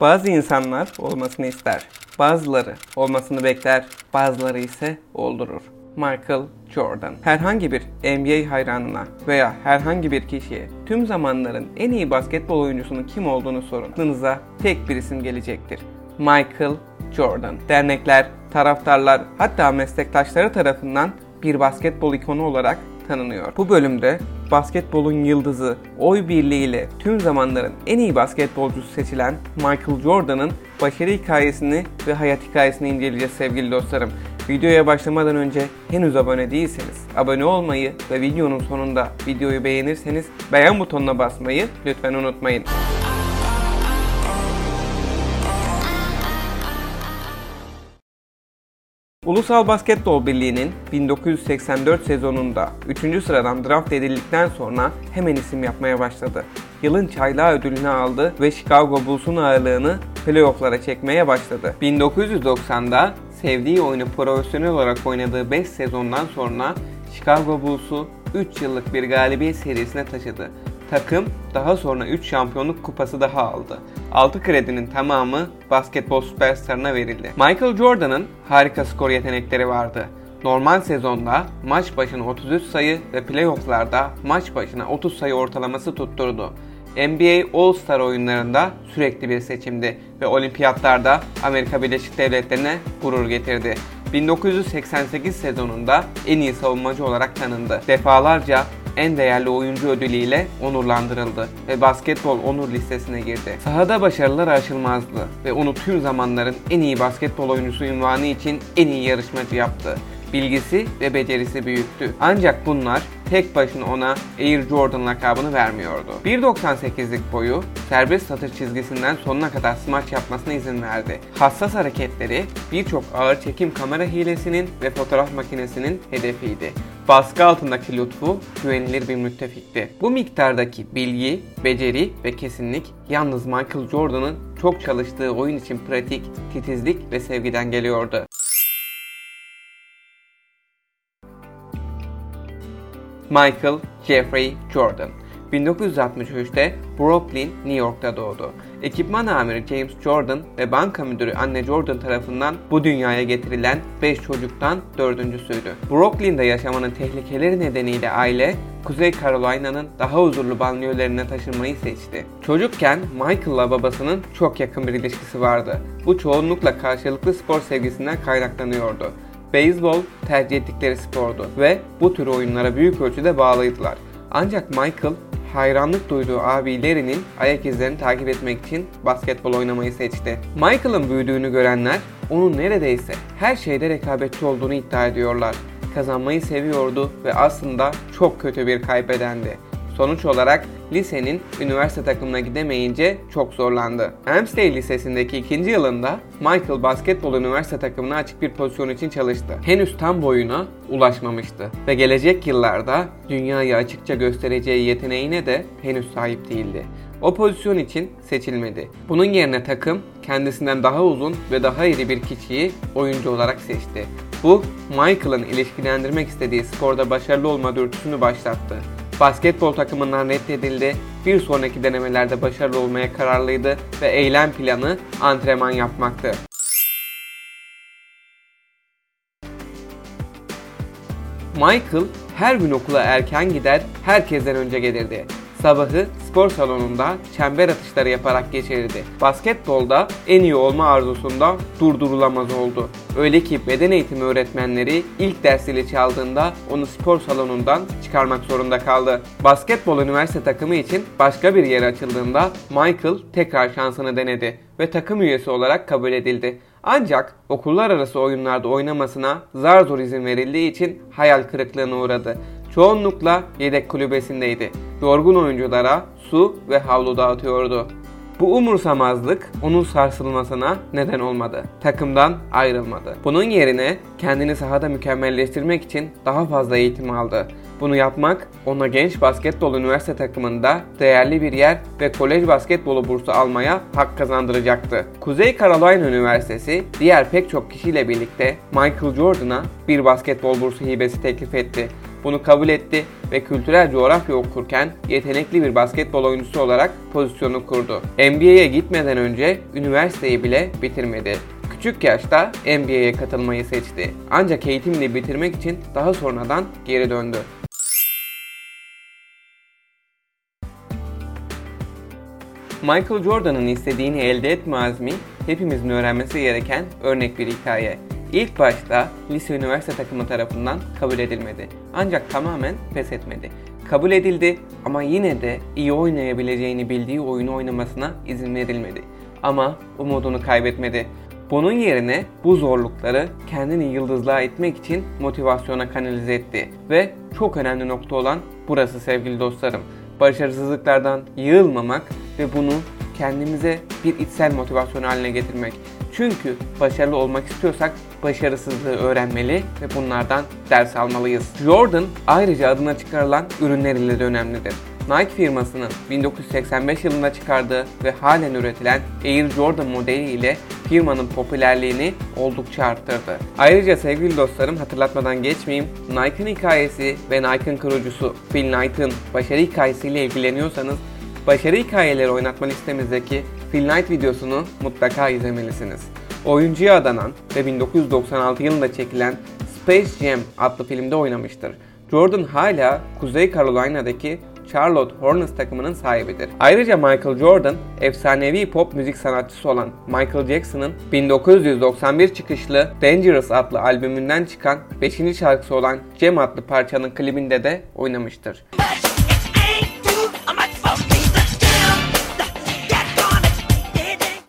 Bazı insanlar olmasını ister. Bazıları olmasını bekler. Bazıları ise oldurur. Michael Jordan. Herhangi bir NBA hayranına veya herhangi bir kişiye tüm zamanların en iyi basketbol oyuncusunun kim olduğunu sorun. Aklınıza tek bir isim gelecektir. Michael Jordan. Dernekler, taraftarlar hatta meslektaşları tarafından bir basketbol ikonu olarak tanınıyor. Bu bölümde basketbolun yıldızı, oy birliğiyle tüm zamanların en iyi basketbolcusu seçilen Michael Jordan'ın başarı hikayesini ve hayat hikayesini inceleyeceğiz sevgili dostlarım. Videoya başlamadan önce henüz abone değilseniz abone olmayı ve videonun sonunda videoyu beğenirseniz beğen butonuna basmayı lütfen unutmayın. Ulusal Basketbol Birliği'nin 1984 sezonunda 3. sıradan draft edildikten sonra hemen isim yapmaya başladı. Yılın çaylağı ödülünü aldı ve Chicago Bulls'un ağırlığını playofflara çekmeye başladı. 1990'da sevdiği oyunu profesyonel olarak oynadığı 5 sezondan sonra Chicago Bulls'u 3 yıllık bir galibiyet serisine taşıdı. Takım daha sonra 3 şampiyonluk kupası daha aldı. 6 kredinin tamamı basketbol süperstarına verildi. Michael Jordan'ın harika skor yetenekleri vardı. Normal sezonda maç başına 33 sayı ve playofflarda maç başına 30 sayı ortalaması tutturdu. NBA All-Star oyunlarında sürekli bir seçimdi ve olimpiyatlarda Amerika Birleşik Devletleri'ne gurur getirdi. 1988 sezonunda en iyi savunmacı olarak tanındı. Defalarca en değerli oyuncu ödülüyle onurlandırıldı ve basketbol onur listesine girdi. Sahada başarılar aşılmazdı ve onu tüm zamanların en iyi basketbol oyuncusu ünvanı için en iyi yarışmacı yaptı. Bilgisi ve becerisi büyüktü. Ancak bunlar tek başına ona Air Jordan lakabını vermiyordu. 1.98'lik boyu serbest satış çizgisinden sonuna kadar smaç yapmasına izin verdi. Hassas hareketleri birçok ağır çekim kamera hilesinin ve fotoğraf makinesinin hedefiydi. Baskı altındaki lütfu güvenilir bir müttefikti. Bu miktardaki bilgi, beceri ve kesinlik yalnız Michael Jordan'ın çok çalıştığı oyun için pratik, titizlik ve sevgiden geliyordu. Michael Jeffrey Jordan 1963'te Brooklyn, New York'ta doğdu. Ekipman amiri James Jordan ve banka müdürü anne Jordan tarafından bu dünyaya getirilen 5 çocuktan dördüncüsüydü. Brooklyn'de yaşamanın tehlikeleri nedeniyle aile Kuzey Carolina'nın daha huzurlu banliyölerine taşınmayı seçti. Çocukken Michael'la babasının çok yakın bir ilişkisi vardı. Bu çoğunlukla karşılıklı spor sevgisinden kaynaklanıyordu. Beyzbol tercih ettikleri spordu ve bu tür oyunlara büyük ölçüde bağlıydılar. Ancak Michael hayranlık duyduğu abi Larry'nin ayak izlerini takip etmek için basketbol oynamayı seçti. Michael'ın büyüdüğünü görenler onun neredeyse her şeyde rekabetçi olduğunu iddia ediyorlar. Kazanmayı seviyordu ve aslında çok kötü bir kaybedendi. Sonuç olarak lisenin üniversite takımına gidemeyince çok zorlandı. Amstel Lisesi'ndeki ikinci yılında Michael basketbol üniversite takımına açık bir pozisyon için çalıştı. Henüz tam boyuna ulaşmamıştı ve gelecek yıllarda dünyayı açıkça göstereceği yeteneğine de henüz sahip değildi. O pozisyon için seçilmedi. Bunun yerine takım kendisinden daha uzun ve daha iri bir kişiyi oyuncu olarak seçti. Bu Michael'ın ilişkilendirmek istediği sporda başarılı olma dürtüsünü başlattı basketbol takımından reddedildi. Bir sonraki denemelerde başarılı olmaya kararlıydı ve eylem planı antrenman yapmaktı. Michael her gün okula erken gider, herkesten önce gelirdi. Sabahı spor salonunda çember atışları yaparak geçirirdi. Basketbolda en iyi olma arzusunda durdurulamaz oldu. Öyle ki beden eğitimi öğretmenleri ilk dersleri çaldığında onu spor salonundan çıkarmak zorunda kaldı. Basketbol üniversite takımı için başka bir yer açıldığında Michael tekrar şansını denedi ve takım üyesi olarak kabul edildi. Ancak okullar arası oyunlarda oynamasına zar zor izin verildiği için hayal kırıklığına uğradı. Çoğunlukla yedek kulübesindeydi. Yorgun oyunculara su ve havlu dağıtıyordu. Bu umursamazlık onun sarsılmasına neden olmadı. Takımdan ayrılmadı. Bunun yerine kendini sahada mükemmelleştirmek için daha fazla eğitim aldı. Bunu yapmak ona genç basketbol üniversite takımında değerli bir yer ve kolej basketbolu bursu almaya hak kazandıracaktı. Kuzey Carolina Üniversitesi diğer pek çok kişiyle birlikte Michael Jordan'a bir basketbol bursu hibesi teklif etti. Bunu kabul etti ve kültürel coğrafya okurken yetenekli bir basketbol oyuncusu olarak pozisyonu kurdu. NBA'ye gitmeden önce üniversiteyi bile bitirmedi. Küçük yaşta NBA'ye katılmayı seçti. Ancak eğitimini bitirmek için daha sonradan geri döndü. Michael Jordan'ın istediğini elde etme azmi hepimizin öğrenmesi gereken örnek bir hikaye. İlk başta lise üniversite takımı tarafından kabul edilmedi. Ancak tamamen pes etmedi. Kabul edildi ama yine de iyi oynayabileceğini bildiği oyunu oynamasına izin verilmedi. Ama umudunu kaybetmedi. Bunun yerine bu zorlukları kendini yıldızlığa etmek için motivasyona kanalize etti. Ve çok önemli nokta olan burası sevgili dostlarım. Başarısızlıklardan yığılmamak ve bunu kendimize bir içsel motivasyon haline getirmek. Çünkü başarılı olmak istiyorsak başarısızlığı öğrenmeli ve bunlardan ders almalıyız. Jordan ayrıca adına çıkarılan ürünleriyle de önemlidir. Nike firmasının 1985 yılında çıkardığı ve halen üretilen Air Jordan modeli ile firmanın popülerliğini oldukça arttırdı. Ayrıca sevgili dostlarım hatırlatmadan geçmeyeyim, Nike'ın hikayesi ve Nike'ın kurucusu Phil Knight'ın başarı hikayesiyle ilgileniyorsanız başarı hikayeleri oynatma listemizdeki Phil Knight videosunu mutlaka izlemelisiniz. Oyuncuya adanan ve 1996 yılında çekilen Space Jam adlı filmde oynamıştır. Jordan hala Kuzey Carolina'daki Charlotte Hornets takımının sahibidir. Ayrıca Michael Jordan, efsanevi pop müzik sanatçısı olan Michael Jackson'ın 1991 çıkışlı Dangerous adlı albümünden çıkan 5. şarkısı olan Jam adlı parçanın klibinde de oynamıştır.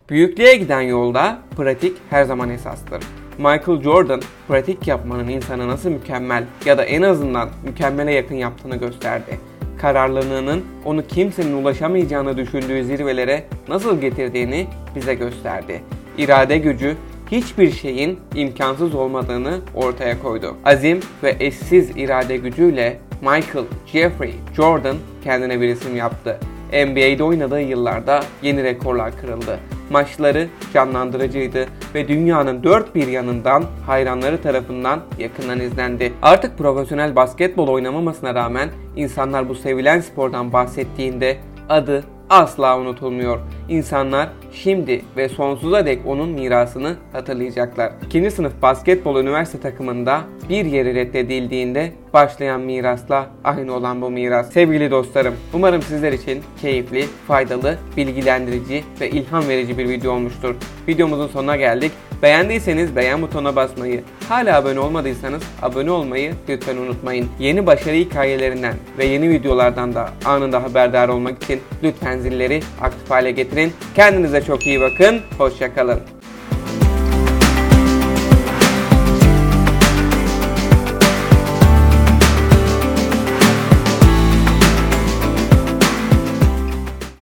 Büyüklüğe giden yolda pratik her zaman esastır. Michael Jordan pratik yapmanın insanı nasıl mükemmel ya da en azından mükemmele yakın yaptığını gösterdi. Kararlılığının onu kimsenin ulaşamayacağını düşündüğü zirvelere nasıl getirdiğini bize gösterdi. İrade gücü hiçbir şeyin imkansız olmadığını ortaya koydu. Azim ve eşsiz irade gücüyle Michael Jeffrey Jordan kendine bir isim yaptı. NBA'de oynadığı yıllarda yeni rekorlar kırıldı. Maçları canlandırıcıydı ve dünyanın dört bir yanından hayranları tarafından yakından izlendi. Artık profesyonel basketbol oynamamasına rağmen insanlar bu sevilen spordan bahsettiğinde adı asla unutulmuyor. İnsanlar şimdi ve sonsuza dek onun mirasını hatırlayacaklar. İkinci sınıf basketbol üniversite takımında bir yeri reddedildiğinde başlayan mirasla aynı olan bu miras. Sevgili dostlarım, umarım sizler için keyifli, faydalı, bilgilendirici ve ilham verici bir video olmuştur. Videomuzun sonuna geldik. Beğendiyseniz beğen butonuna basmayı, hala abone olmadıysanız abone olmayı lütfen unutmayın. Yeni başarı hikayelerinden ve yeni videolardan da anında haberdar olmak için lütfen zilleri aktif hale getirin. Kendinize çok iyi bakın, hoşçakalın.